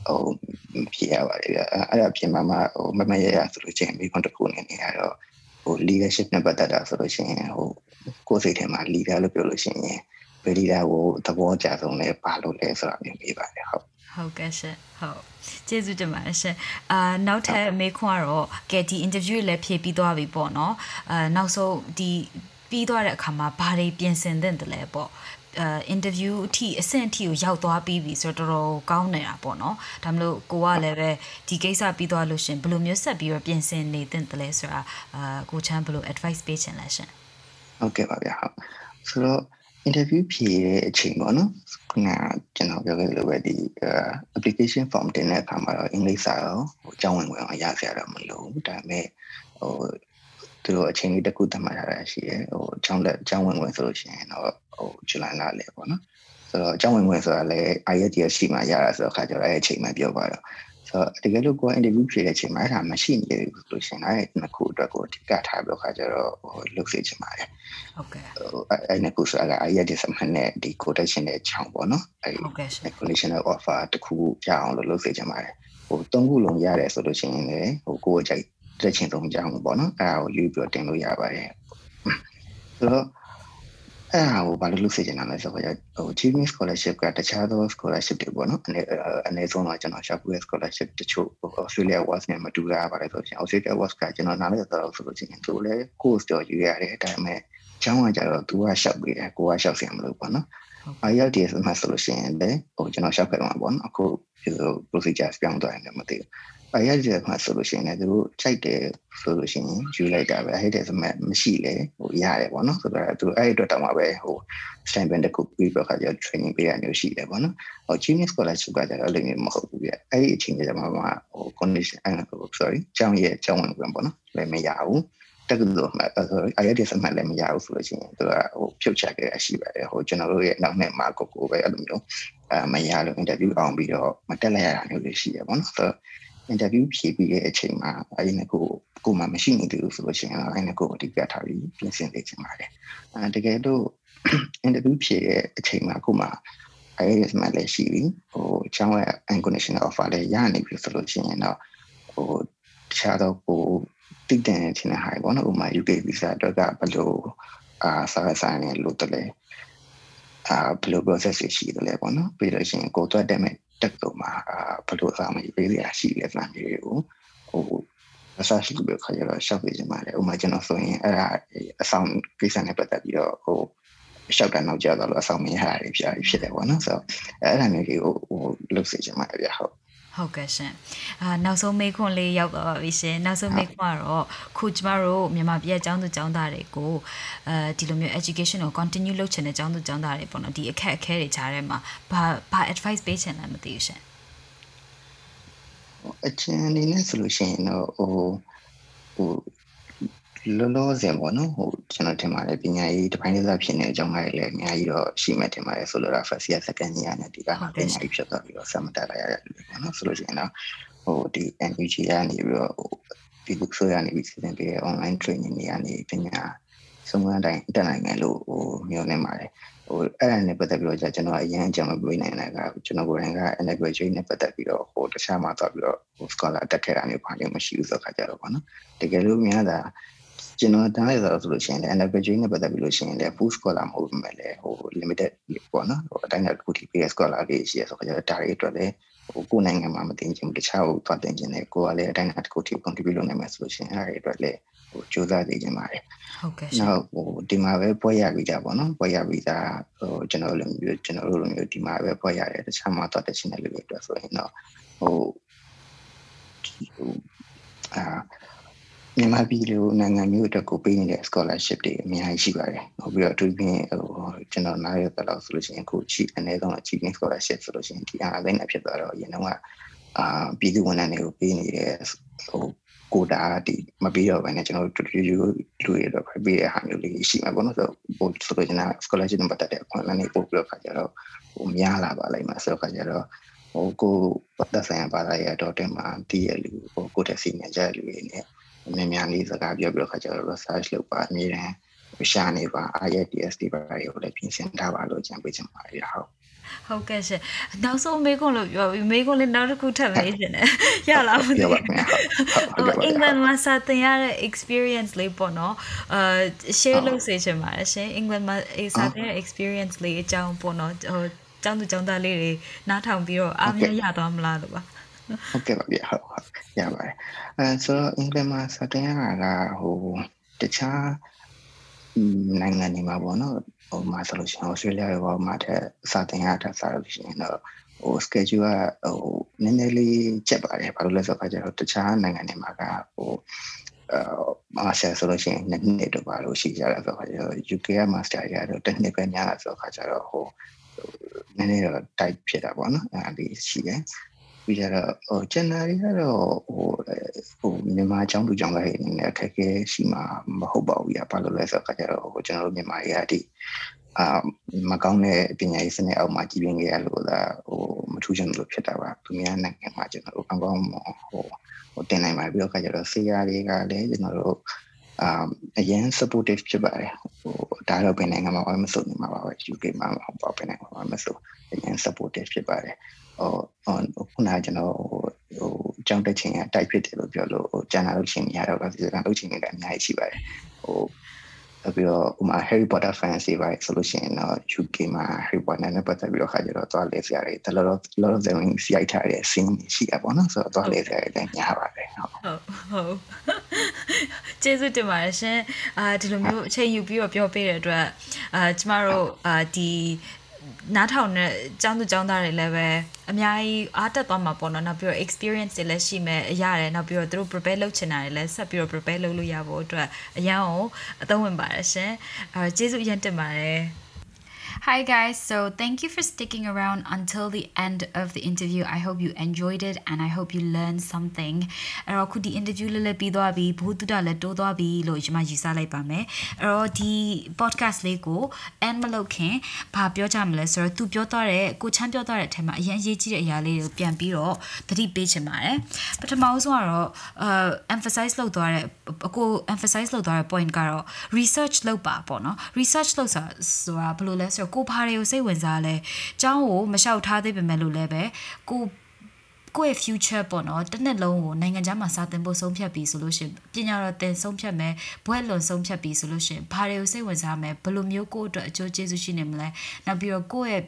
ဟိုဖြစ်ရပါတယ်ဗျအဲ့ဒါပြင်မှာမှဟိုမမရရဆိုလို့ချင်းမိခွန်းတစ်ခုအနေနဲ့ကတော့ဟို leadership နဲ့ပတ်သက်တာဆိုလို့ရှိရင်ဟိုကိုယ်စိတ်ထဲမှာ leader လို့ပြောလို့ရှိရင်ဘယ် leader ကိုသဘောကျဆုံးလဲပါလို့လဲဆိုတာမျိုးပြပါတယ်ဟုတ်ဟုတ်ကဲ့ရှင်ဟုတ်ကျေးဇူးတင်ပါတယ်ရှင်အာနောက်ထပ်မေးခွန်းကတော့ကဲဒီ interview လည်းဖြည့်ပြီးသွားပြီပေါ့နော်အာနောက်ဆုံးဒီပြီးသွားတဲ့အခါမှာဘာတွေပြင်ဆင်သင့်တယ်လဲပေါ့ အဲ interview အထိအဆင့်အထိကိုရောက်သွားပြီးပြီဆိုတော့တော်တော်ကောင်းနေတာပေါ့နော်ဒါမလို့ကိုကလည်းပဲဒီကိစ္စပြီးသွားလို့ရှင်ဘယ်လိုမျိုးဆက်ပြီးတော့ပြင်ဆင်နေသင့်တယ်လဲဆိုတာအာကိုချမ်းဘယ်လို advice ပေးချင်လဲရှင်ဟုတ်ကဲ့ပါဗျာဟုတ်ဆိုတော့ interview ဖြေတဲ့အချိန်ပေါ့နော်ခုနကကျွန်တော်ပြောခဲ့လို့ပဲဒီ application form တင်တဲ့အခါမှာတော့အင်္ဂလိပ်စာရောဟိုအကြောင်းဝင်ဝင်အောင်ရစရာတော့မလိုဘူးဒါပေမဲ့ဟို သူတို့အချိန်လေးတစ်ခုသတ်မှတ်ထားတာရှိတယ်ဟိုအကြောင်းလက်အကြောင်းဝင်ဝင်ဆိုလို့ရှိရင်တော့ဟိုဇူလိုင်လလေပေါ့နော်ဆိုတော့အကြောင်းဝင်ဝင်ဆိုတာလည်း IELTS ရှိမှရတာဆိုတော့ခါကြတော့အဲ့အချိန်မှပြောပါတော့ဆိုတော့တကယ်လို့ကိုယ် interview ဖြေတဲ့အချိန်မှာအဲ့ဒါမရှိနေဘူးဆိုလို့ရှိရင်အဲ့နှစ်ခုအတွက်ကိုအဓိကထားပြီးခါကြတော့ဟိုလုပ်စေချင်ပါတယ်ဟုတ်ကဲ့ဟိုအဲ့နှစ်ခုဆိုတာ IELTS မှတ်နဲ့ဒီ quotation နဲ့ချောင်းပေါ့နော်အဲ့ဟုတ်ကဲ့ conditional offer တစ်ခုရအောင်လို့လုပ်စေချင်ပါတယ်ဟိုသုံးခုလုံးရတယ်ဆိုလို့ရှိရင်လည်းဟိုကိုယ်ကြိုက် တက်ချင်ဆုံးကြောင်းပေါ့နော်အဲ့ဒါကိုယူပြီးတော့တင်လို့ရပါတယ်ဆိုတော့အဲ့ဒါကိုဘာလို့လုပ်စေချင်တာလဲဆိုတော့ဟို achievement scholarship ကတခြားသော scholarship တွေပေါ့နော်အနေအနေဆုံးတော့ကျွန်တော် Shopware scholarship တချို့ Australia Awards နဲ့မတူတာပါတယ်ဆိုရင် Australia Awards ကကျွန်တော်နားလည်တော့ဆိုလို့ရှိရင်သူလည်း course တော့ယူရတယ်ဒါပေမဲ့ကျောင်းကကြတော့သူကရှောက်ပြီးတယ်ကိုကရှောက်ဆင်မလို့ပေါ့နော် IELTS မှာဆိုလို့ရှိရင်လည်းဟိုကျွန်တော်ရှောက်ခဲ့တော့မှာပေါ့နော်အခုဒီ procedure ပြောင်းသွားရင်လည်းမသိဘူး အရက်ကျမှာဆိုလို့ရှိရင်လည်းသူတို့ကြိုက်တယ်ဆိုလို့ရှိရင်ယူလိုက်တာပဲဟဲ့တယ်ဆိုမှမရှိလေဟိုရတယ်ပေါ့နော်ဆိုတော့သူအဲ့အတွက်တောင်မှပဲဟို stipend တစ်ခုပြီးတော့ခါကျ training ပေးရမျိုးရှိတယ်ပေါ့နော်ဟို genius scholarship ကကြတော့အဲ့လိုမျိုးမဟုတ်ဘူးပြအဲ့ဒီအချိန်ကျမှမှဟို condition အဲ့ဟို sorry ကျောင်းရဲ့ကျောင်းဝင်ပြန်ပေါ့နော်လည်းမရဘူးတက္ကသိုလ်မှာ sorry IELTS မှလည်းမရဘူးဆိုလို့ရှိရင်သူကဟိုဖြုတ်ချခဲ့ရရှိပါတယ်ဟိုကျွန်တော်တို့ရဲ့နောက်နဲ့မှာကိုကိုပဲအဲ့လိုမျိုးအဲမရလို့ interview အောင်ပြီးတော့မတက်လိုက်ရတာမျိုးတွေရှိရပေါ့နော်ဆိုတော့ interview ဖြေပြီးတဲ့အချိန်မှာအဲဒီနှစ်ခုကိုမှမရှိနေသေးဘူးဆိုလို့ရှိရင်အဲဒီနှစ်ခုအဓိကထားပြီးပြင်ဆင်နေချင်ပါတယ်အဲတကယ်လို့ interview ဖြေတဲ့အချိန်မှာခုမှ IELTS မှလည်းရှိပြီဟိုချောင်းရဲ့ unconditional offer လည်းရနေပြီဆိုလို့ရှိရင်တော့ဟိုတခြားတော့ကိုတည်တဲ့ချင်တဲ့ဟာပေါ့နော်ဥပမာ UK visa အတွက်ကဘယ်လိုအာစာဆိုင်နေလို့တလဲအာဘယ်လို process တွေရှိသလဲပေါ့နော်ပြီးလို့ရှိရင်ကိုယ်သွားတက်မဲ့ တက်တော့မှာအာဘယ်လိုအစားမပေးရရှိလဲဆိုတာမျိုးတွေကိုဟိုအစားရှိပြီးခါရတော့ရှောက်ပြခြင်းပါတယ်ဥပမာကျွန်တော်ဆိုရင်အဲ့ဒါအဆောင်ကိစ္စနဲ့ပတ်သက်ပြီးတော့ဟိုရှောက်တာနောက်ကျတော့လို့အဆောင်မရတာတွေဖြစ်ဖြစ်တယ်ပေါ့နော်ဆိုတော့အဲ့ဒါမျိုးတွေကိုဟိုလုပ်စေချင်ပါတယ်ဗျဟုတ် ဟုတ်ကဲ့ရှင်အာနောက်ဆုံးမေးခွန်းလေးရောက်သွားပါပြီရှင်နောက်ဆုံးမေးခွန်းကတော့ခုကျမတို့မြန်မာပြည်အကြောင်းသူကျောင်းသားတွေကိုအဲဒီလိုမျိုး education ကို continue လုပ်ချင်တဲ့ကျောင်းသူကျောင်းသားတွေပေါ့နော်ဒီအခက်အခဲတွေကြားထဲမှာဘာဘာ advice ပေးချင်လဲမသိဘူးရှင်အချင်းအနေနဲ့ဆိုလို့ရှိရင်တော့ဟိုဟို လောလောဆယ်ပေါ့နော်ဟိုကျွန်တော်ထင်ပါတယ်ပညာရေးတစ်ပိုင်းတစ်စားဖြစ်နေတဲ့အကြောင်းအရာတွေလည်းအများကြီးတော့ရှိမှထင်ပါတယ်ဆိုလိုတာ first year second year နဲ့ဒီကပညာရေးဖြစ်သွားပြီးတော့ဆက်မတက်လာရရတယ်ပေါ့နော်ဆိုလို့ရှိရင်တော့ဟိုဒီ NUG ကနေပြီးတော့ဟိုဒီ book ဆိုရနေပြီးစီစဉ်ပေးတဲ့ online training တွေကနေပညာစုံစမ်းတိုင်းတက်နိုင်မယ်လို့ဟိုမျိုးနေပါတယ်ဟိုအဲ့ဒါနဲ့ပတ်သက်ပြီးတော့ကျွန်တော်အရင်အကြံမပေးနိုင်တဲ့ကကျွန်တော်ကိုယ်တိုင်က undergraduate နဲ့ပတ်သက်ပြီးတော့ဟိုတခြားမှာသွားပြီးတော့ဟို scholar တက်ခဲ့တာမျိုးဘာလို့မရှိဘူးဆိုတော့ခါကြတော့ပေါ့နော်တကယ်လို့များတာ ကျွန်တော်တန်းလိုက်ဆိုလို့ရှိရင်လည်း undergraduate နဲ့ပတ်သက်ပြီးလို့ရှိရင်လည်း full scholar မဟုတ်ဘူးမဲ့လည်းဟို limited ပေါ့နော်ဟိုအတိုင်းတစ်ခုထိ PS scholar လေးရှိရဆိုတော့ဒါတွေအတွက်လည်းဟိုကိုယ်နိုင်ငံမှာမတင်ချင်ဘူးတခြားဟိုသွားတင်ချင်တယ်ကိုကလည်းအတိုင်းတစ်ခုထိ contribute လုပ်နိုင်မယ်ဆိုလို့ရှိရင်အဲ့ဒါတွေအတွက်လည်းဟိုကြိုးစားနေကြပါတယ်ဟုတ်ကဲ့နောက်ဟိုဒီမှာပဲပွဲရပြီးကြပါတော့ပွဲရပြီးသားဟိုကျွန်တော်လိုမျိုးကျွန်တော်တို့လိုမျိုးဒီမှာပဲပွဲရတယ်တခြားမှာသွားတက်ချင်တဲ့လူတွေအတွက်ဆိုရင်တော့ဟိုအာ မြန်မာပြည်လိုနိုင်ငံမျိုးအတွက်ကိုပေးနေတဲ့ scholarship တွေအများကြီးရှိပါတယ်။နောက်ပြီးတော့အထူးဖြင့်ဟိုကျွန်တော်နားရတဲ့လောက်ဆိုလို့ရှိရင်အခုချီအနည်းဆုံး achieving scholarship ဆိုလို့ရှိရင်ဒီအားသိနေဖြစ်သွားတော့အရင်တော့အာပြည်သူဝန်ထမ်းတွေကိုပေးနေတဲ့ဟိုကိုတာဒီမပြီးတော့ဘဲနဲ့ကျွန်တော်တို့တူတူလူတွေတော့ပေးတဲ့ဟာမျိုးလေးရှိမှာပေါ့နော်ဆိုတော့ဆိုတော့ကျွန်တော် scholarship နဲ့ပတ်သက်တဲ့အခွင့်အလမ်းတွေပို့ပြီးတော့ခါကြတော့ဟိုများလာပါလိမ့်မယ်ဆိုတော့ခါကြတော့ဟိုကိုပတ်သက်ဆိုင်ရာဘာသာရေးတော့တင်မှာတည်ရလူဟိုကိုတက်စီနေကြလူတွေနဲ့ များများလေးစကားပြောပြီးတော့ခါကျတော့ research လုပ်ပါအမြဲတမ်းရှာနေပါ IELTS တွေပါတွေကိုလည်းပြင်ဆင်ထားပါလို့ကြံပေးချင်ပါတယ်ဟုတ်ဟုတ်ကဲ့ရှင်နောက်ဆုံးမေးခွန်းလို့ပြောပြီးမေးခွန်းလေးနောက်တစ်ခုထပ်မေးရှင်တယ်ရလားမသိဘူးအင်္ဂလန်မှာစာသင်ရတဲ့ experience လေးပေါ့နော်အာ share လုပ်စေချင်ပါတယ်ရှင်အင်္ဂလန်မှာစာသင်ရတဲ့ experience လေးအကြောင်းပေါ့နော်ဟိုကျောင်းသူကျောင်းသားလေးတွေနားထောင်ပြီးတော့အားမရသွားမလားလို့ပါ ဟုတ်ကဲ့ပါဗျဟုတ်ဟုတ်ရပါတယ်အဲဆိုတော့အင်္ဂလန်မှာစတင်ရတာကဟိုတခြားနိုင်ငံတွေမှာပေါ့နော်ဟိုမှာဆိုလို့ရှိရင် Australia ရောမှာတဲ့စတင်ရတာဆိုလို့ရှိရင်တော့ဟို schedule ကဟိုနည်းနည်းလေးကျက်ပါတယ်ဘာလို့လဲဆိုတော့ကျတော့တခြားနိုင်ငံတွေမှာကဟိုအာမာစတာဆိုလို့ရှိရင်နှစ်နှစ်တော့ပါလို့ရှိကြတယ်ဆိုတော့ UK က master ရတော့တစ်နှစ်ပဲများလာဆိုတော့ခါကျတော့ဟိုနည်းနည်းတော့ type ဖြစ်တာပေါ့နော်အဲ့ဒီရှိတယ် ပြီးကြတော့ဟိုကျန်တာတွေကတော့ဟိုဟိုမြန်မာအကြောင်းသူကြောင့်လည်းအနေနဲ့အခက်အခဲရှိမှာမဟုတ်ပါဘူးပြဘာလို့လဲဆိုတော့ကြတော့ဟိုကျွန်တော်တို့မြန်မာတွေကဒီအာမကောင်းတဲ့ပညာရေးစနစ်အောက်မှာကြီးပြင်းခဲ့ရလို့သာဟိုမထူးချင်လို့ဖြစ်တာပါသူများနိုင်ငံမှာကျွန်တော်တို့ကောင်းကောင်းဟိုဟိုတင်နိုင်ပါပြီးတော့ကြတော့ဆေးရတွေကလည်းကျွန်တော်တို့အာအရင် supportive ဖြစ်ပါတယ်ဟိုဒါတော့ဘယ်နိုင်ငံမှာမဆိုနေမှာပါပဲ UK မှာမဟုတ်ပါဘယ်နိုင်ငံမှာမဆိုအရင် supportive ဖြစ်ပါတယ် ဟိုခုနကကျွန်တော်ဟိုဟိုကြောင်းတက်ခြင်းကတိုက်ဖြစ်တယ်လို့ပြောလို့ဟိုကျန်တာလို့ချင်းရတော့ကဒီစကားလုပ်ခြင်းတွေလည်းအများကြီးရှိပါတယ်ဟိုပြီးတော့ဥမာ Harry Potter fans တွေပါဆိုလို့ရှိရင်တော့ UK မှာ Harry Potter နဲ့ပတ်သက်ပြီးတော့ခါကြတော့သွားလေဆရာတွေတလောလောလောလောဆယ်ဝင်စီရိုက်ထားတဲ့ scene ရှိတာပေါ့နော်ဆိုတော့သွားလေဆရာတွေလည်းညားပါတယ်ဟုတ်ဟုတ်ဟုတ်ကျေးဇူးတင်ပါတယ်ရှင်အာဒီလိုမျိုးအချိန်ယူပြီးတော့ပြောပေးတဲ့အတွက်အာကျမတို့အာဒီ နားထောင်တဲ့ကျောင်းသူကျောင်းသားတွေလည်းပဲအများကြီးအားတက်သွားမှာပေါ့နော်နောက်ပြီးတော့ experience တွေလည်းရှိမယ်ရတယ်နောက်ပြီးတော့သူတို့ prepare လုပ်ချင်တာတွေလည်းဆက်ပြီးတော့ prepare လုပ်လို့ရဖို့အတွက်အရန်ကိုအသုံးဝင်ပါတယ်ရှင်အဲကျေးဇူးအရင်တင်ပါတယ် Hi guys, so thank you for sticking around until the end of the interview. I hope you enjoyed it and I hope you learned something. အဲ့တော့ခုဒီ interview လေးလေးပြီးသွားပြီဘုသူတလည်းတိုးသွားပြီလို့ကျွန်မယူဆလိုက်ပါမယ်။အဲ့တော့ဒီ podcast လေးကို end မလုပ်ခင်ဘာပြောကြမလဲဆိုတော့သူပြောသွားတဲ့ကိုချမ်းပြောသွားတဲ့အထက်မှာအရင်ရေးကြည့်တဲ့အရာလေးကိုပြန်ပြီးတော့သတိပေးချင်ပါတယ်။ပထမဆုံးကတော့အာ emphasize လုပ်သွားတဲ့အကို emphasize လုပ်သွားတဲ့ point ကတော့ research လုပ်ပါပေါ့နော်။ research လုပ်ဆိုတာဘယ်လိုလဲဆို တော့ကိုဘာတွေကိုစိတ်ဝင်စားလဲကျောင်းကိုမလျှောက်ထားသေးပေမဲ့လို့လည်းပဲကိုကိုယ့်ရဲ့ future ပေါ့နော်တစ်နှစ်လုံးကိုနိုင်ငံခြားမှာစာသင်ဖို့ဆုံးဖြတ်ပြီးဆိုလို့ရှင်ပညာတော်သင်ဆုံးဖြတ်မယ်ဘွဲ့လွန်ဆုံးဖြတ်ပြီးဆိုလို့ရှင်ဘာတွေကိုစိတ်ဝင်စားမယ်ဘယ်လိုမျိုးကိုယ့်အတွက်အကျိုးကျေးဇူးရှိနေမလဲနောက်ပြီးတော့ကိုယ့်ရဲ့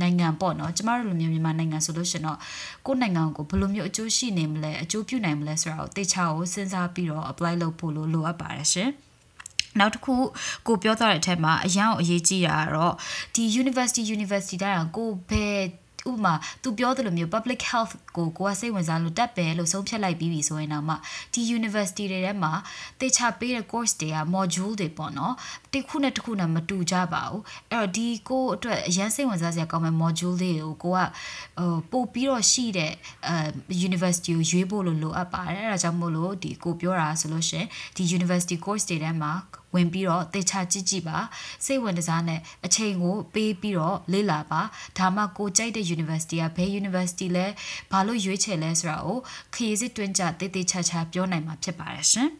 နိုင်ငံပေါ့နော်ကျမတို့လိုမျိုးမြန်မာနိုင်ငံဆိုလို့ရှင်တော့ကိုယ့်နိုင်ငံကိုဘယ်လိုမျိုးအကျိုးရှိနေမလဲအကျိုးပြုနိုင်မလဲဆိုတာကိုတေချာကိုစဉ်းစားပြီးတော့ apply လုပ်ဖို့လိုလိုအပ်ပါတယ်ရှင် နောက်တစ်ခုကိုပြောသွားတဲ့အထက်မှာအရင်အရေးကြီးတာကတော့ဒီ university university တိုင်းကကိုဘယ်ဥပမာသူပြောသလိုမျိုး public health ကိုကိုကစိတ်ဝင်စားလို့တက်ပဲလို့ဆုံးဖြတ်လိုက်ပြီးပြီဆိုရင်တော့မှဒီ university တွေထဲမှာတေချာပေးတဲ့ course တွေက module တွေပေါ့နော်တစ်ခုနဲ့တစ်ခုနဲ့မတူကြပါဘူးအဲ့တော့ဒီကိုအတွက်အရင်စိတ်ဝင်စားစရာကောင်းမဲ့ module တွေကိုကိုကဟိုပို့ပြီးတော့ရှိတဲ့အဲ university ကိုရွေးဖို့လို့လိုအပ်ပါတယ်အဲ့ဒါကြောင့်မို့လို့ဒီကိုပြောတာဆိုလို့ရှင်ဒီ university course တွေထဲမှာ ဝင်ပြီးတော့တေချာကြည့်ကြည့်ပါစိတ်ဝင်စားနဲ့အချိန်ကိုပေးပြီးတော့လေ့လာပါဒါမှကိုကြိုက်တဲ့ university ကဘယ် university လဲဘာလို့ရွေးချယ်လဲဆိုတာကိုခရီးစစ်တွင်းကြတေးသေးချာချာပြောနိုင်မှာဖြစ်ပါတယ်ရှင်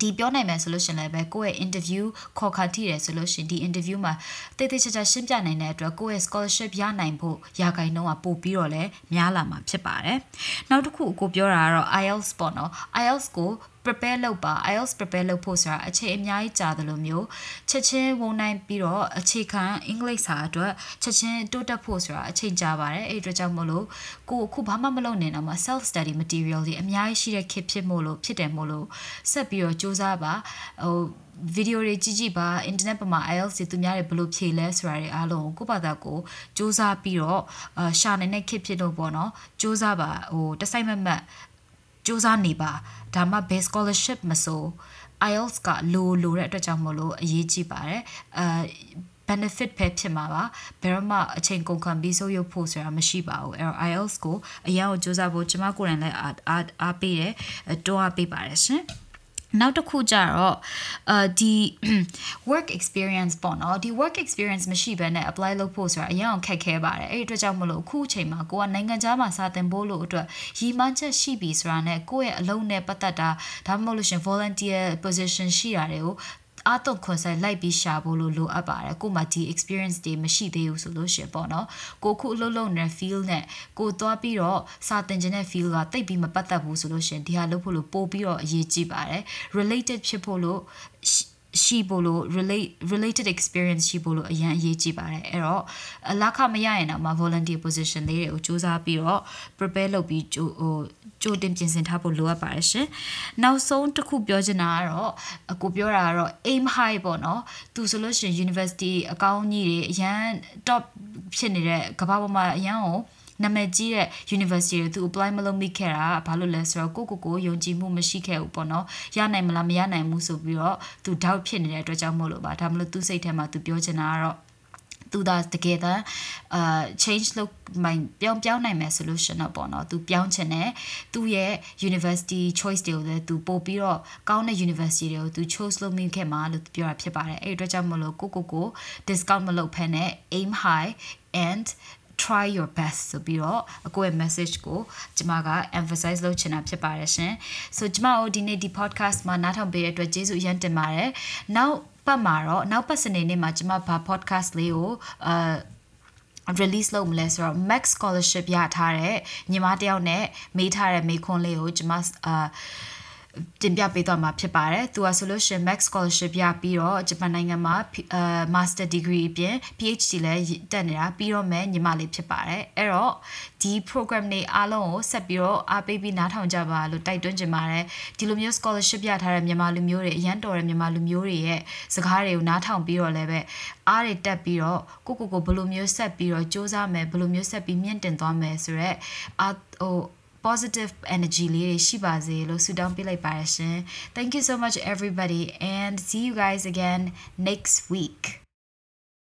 ဒီပြောနိုင်မယ်ဆိုလို့ရှင်လည်းပဲကိုယ့်ရဲ့ interview ခေါ်ခါထိတယ်ဆိုလို့ရှင်ဒီ interview မှာတိတ်တိတ်ချာချာရှင်းပြနိုင်တဲ့အတွက်ကိုယ့်ရဲ့ scholarship ရနိုင်ဖို့ရာခိုင်နှုန်းကပို့ပြီးတော့လည်းများလာမှာဖြစ်ပါတယ်။နောက်တစ်ခုကိုပြောတာကတော့ IELTS ပေါ့နော်။ IELTS ကို prepare လုပ်ပါ IELTS prepare လုပ်ဖို့ဆိုတာအချိန်အများကြီးကြာတယ်လို့မျိုးချက်ချင်းဝန်နိုင်ပြီးတော့အခြေခံအင်္ဂလိပ်စာအတွက်ချက်ချင်းတိုးတက်ဖို့ဆိုတာအချိန်ကြာပါတယ်အဲ့အတွက်ကြောင့်မို့လို့ကိုအခုဘာမှမလုပ်နေတော့မှ self study material တွေအများကြီးရှိတဲ့ခေတ်ဖြစ်မို့လို့ဖြစ်တယ်မို့လို့ဆက်ပြီးတော့စူးစမ်းပါဟိုဗီဒီယိုတွေကြည့်ကြည့်ပါ internet ပေါ်မှာ IELTS တွေသူများတွေဘယ်လိုဖြေလဲဆိုတာတွေအားလုံးကိုကိုယ့်ဘာသာကိုစူးစမ်းပြီးတော့အာရှာနေတဲ့ခေတ်ဖြစ်လို့ပေါ့နော်စူးစမ်းပါဟိုတစိုက်မမတ် စူးစမ်းနေပါဒါမှ base scholarship မဆို IELTS ကလိုလိုတဲ့အတွက်ကြောင့်မလို့အရေးကြီးပါတယ်အဲ benefit ပဲဖြစ်မှာပါဘယ်တော့မှအချိန်ကုန်ခံပြီးဆိုရုပ်ဖို့ဆိုတာမရှိပါဘူးအဲ့တော့ IELTS ကိုအရင်ကိုစူးစမ်းဖို့ကျွန်မကိုယ်တိုင်လည်းအားအားပေးတယ်တွန်းအားပေးပါတယ်ရှင် နောက်တစ်ခုကြတော့အာဒီ work experience ပေါ့နော်ဒီ work experience မရှိဘဲနဲ့ apply လုပ်ဖို့ဆိုတာအရင်အောင်ခက်ခဲပါတယ်အဲ့ဒီအတွက်ကြောင့်မလို့အခုအချိန်မှာကိုကနိုင်ငံခြားမှာစာသင်ဖို့လို့အတွက်ရည်မှန်းချက်ရှိပြီဆိုတာနဲ့ကိုယ့်ရဲ့အလုပ်နဲ့ပတ်သက်တာဒါမှမဟုတ်လို့ရှင် volunteer position ရှိတာတွေကို အားတော့ခွန်ဆိုင်လိုက်ပြီးရှာဖို့လို့လိုအပ်ပါတယ်ကိုမှဒီ experience တွေမရှိသေးဘူးဆိုလို့ရှင်ပေါ့နော်ကိုခုအလုပ်လုပ်နေတဲ့ feel နဲ့ကိုသွားပြီးတော့စာသင်ခြင်းတဲ့ feel ကတိတ်ပြီးမပတ်သက်ဘူးဆိုလို့ရှင်ဒီဟာလုပ်ဖို့လို့ပို့ပြီးတော့အရေးကြီးပါတယ် related ဖြစ်ဖို့လို့ ရှိဖို့လို့ relate related experience ရှိဖို့လို့အရင်အရေးကြီးပါတယ်အဲ့တော့အလားခမရရင်တော့မ volunteer position လေးတွေကိုစူးစမ်းပြီးတော့ prepare လုပ်ပြီးဟိုကြိုတင်ပြင်ဆင်ထားဖို့လိုအပ်ပါတယ်ရှင်နောက်ဆုံးတစ်ခုပြောချင်တာကတော့အကိုပြောတာကတော့ aim high ပေါ့နော်သူဆိုလို့ရှိရင် university အကောင်းကြီးတွေအရန် top ဖြစ်နေတဲ့ကမ္ဘာပေါ်မှာအရန်ကို နာမည်ကြီးတဲ့ university တွေသူ apply မလုပ်မိခဲ့တာဘာလို့လဲဆိုတော့ကိုကိုကိုယုံကြည်မှုမရှိခဲ့ဘူးပေါ့နော်ရနိုင်မလားမရနိုင်ဘူးဆိုပြီးတော့သူ doubt ဖြစ်နေတဲ့အတွက်ကြောင့်မို့လို့ပါဒါမှမဟုတ်သူစိတ်ထဲမှာသူပြောချင်တာကတော့သူဒါတကယ်တမ်းအာ change လုပ်မိုင်ပြောင်းပြောင်းနိုင်မယ် solution တော့ပေါ့နော်သူပြောင်းချင်တယ်သူရဲ့ university choice တွေကိုလည်းသူပို့ပြီးတော့ကောင်းတဲ့ university တွေကိုသူ choose လုပ်မိခဲ့မှာလို့ပြောတာဖြစ်ပါတယ်အဲ့အတွက်ကြောင့်မလို့ကိုကိုကို discount မလုပ်ဖ ೇನೆ aim high and try your best ဆိုပြီးတော့အကိုရဲ့ message ကိုကျမက emphasize လုပ်ချင်တာဖြစ်ပါတယ်ရှင်။ so ကျမတို့ဒီနေ့ဒီ podcast မှာနားထောင်ပေးတဲ့အတွက်ကျေးဇူးအရင်တင်ပါတယ်။နောက်ပတ်မှာတော့နောက်ပတ်စနေနေ့မှာကျမဘာ podcast လေးကိုအာ release လုပ်မလဲဆိုတော့ max scholarship ရထားတဲ့ညီမတယောက်နဲ့မေးထားတဲ့မေးခွန်းလေးကိုကျမအာ တင်ပြပေးသွားမှာဖြစ်ပါတယ်။သူကဆိုလို့ရှင် Max Scholarship ရပြီးတော့ဂျပန်နိုင်ငံမှာအဲ Master Degree အပြင် PhD လည်းတက်နေတာပြီးတော့မဲ့ညီမလေးဖြစ်ပါတယ်။အဲ့တော့ဒီ program တွေအားလုံးကိုဆက်ပြီးတော့အားပေးပြီးနားထောင်ကြပါလို့တိုက်တွန်းချင်ပါတယ်။ဒီလိုမျိုး scholarship ရထားတဲ့မြန်မာလူမျိုးတွေအရန်တော်တဲ့မြန်မာလူမျိုးတွေရဲ့စကားတွေကိုနားထောင်ပြီးတော့လည်းပဲအားတွေတက်ပြီးတော့ကိုကိုကိုဘယ်လိုမျိုးဆက်ပြီးတော့စူးစမ်းမယ်ဘယ်လိုမျိုးဆက်ပြီးမြင့်တင်သွားမယ်ဆိုတော့အာဟို positive energy လေးတွေရှိပါစေလို့ဆုတောင်းပေးလိုက်ပါတယ်ရှင် Thank you so much everybody and see you guys again next week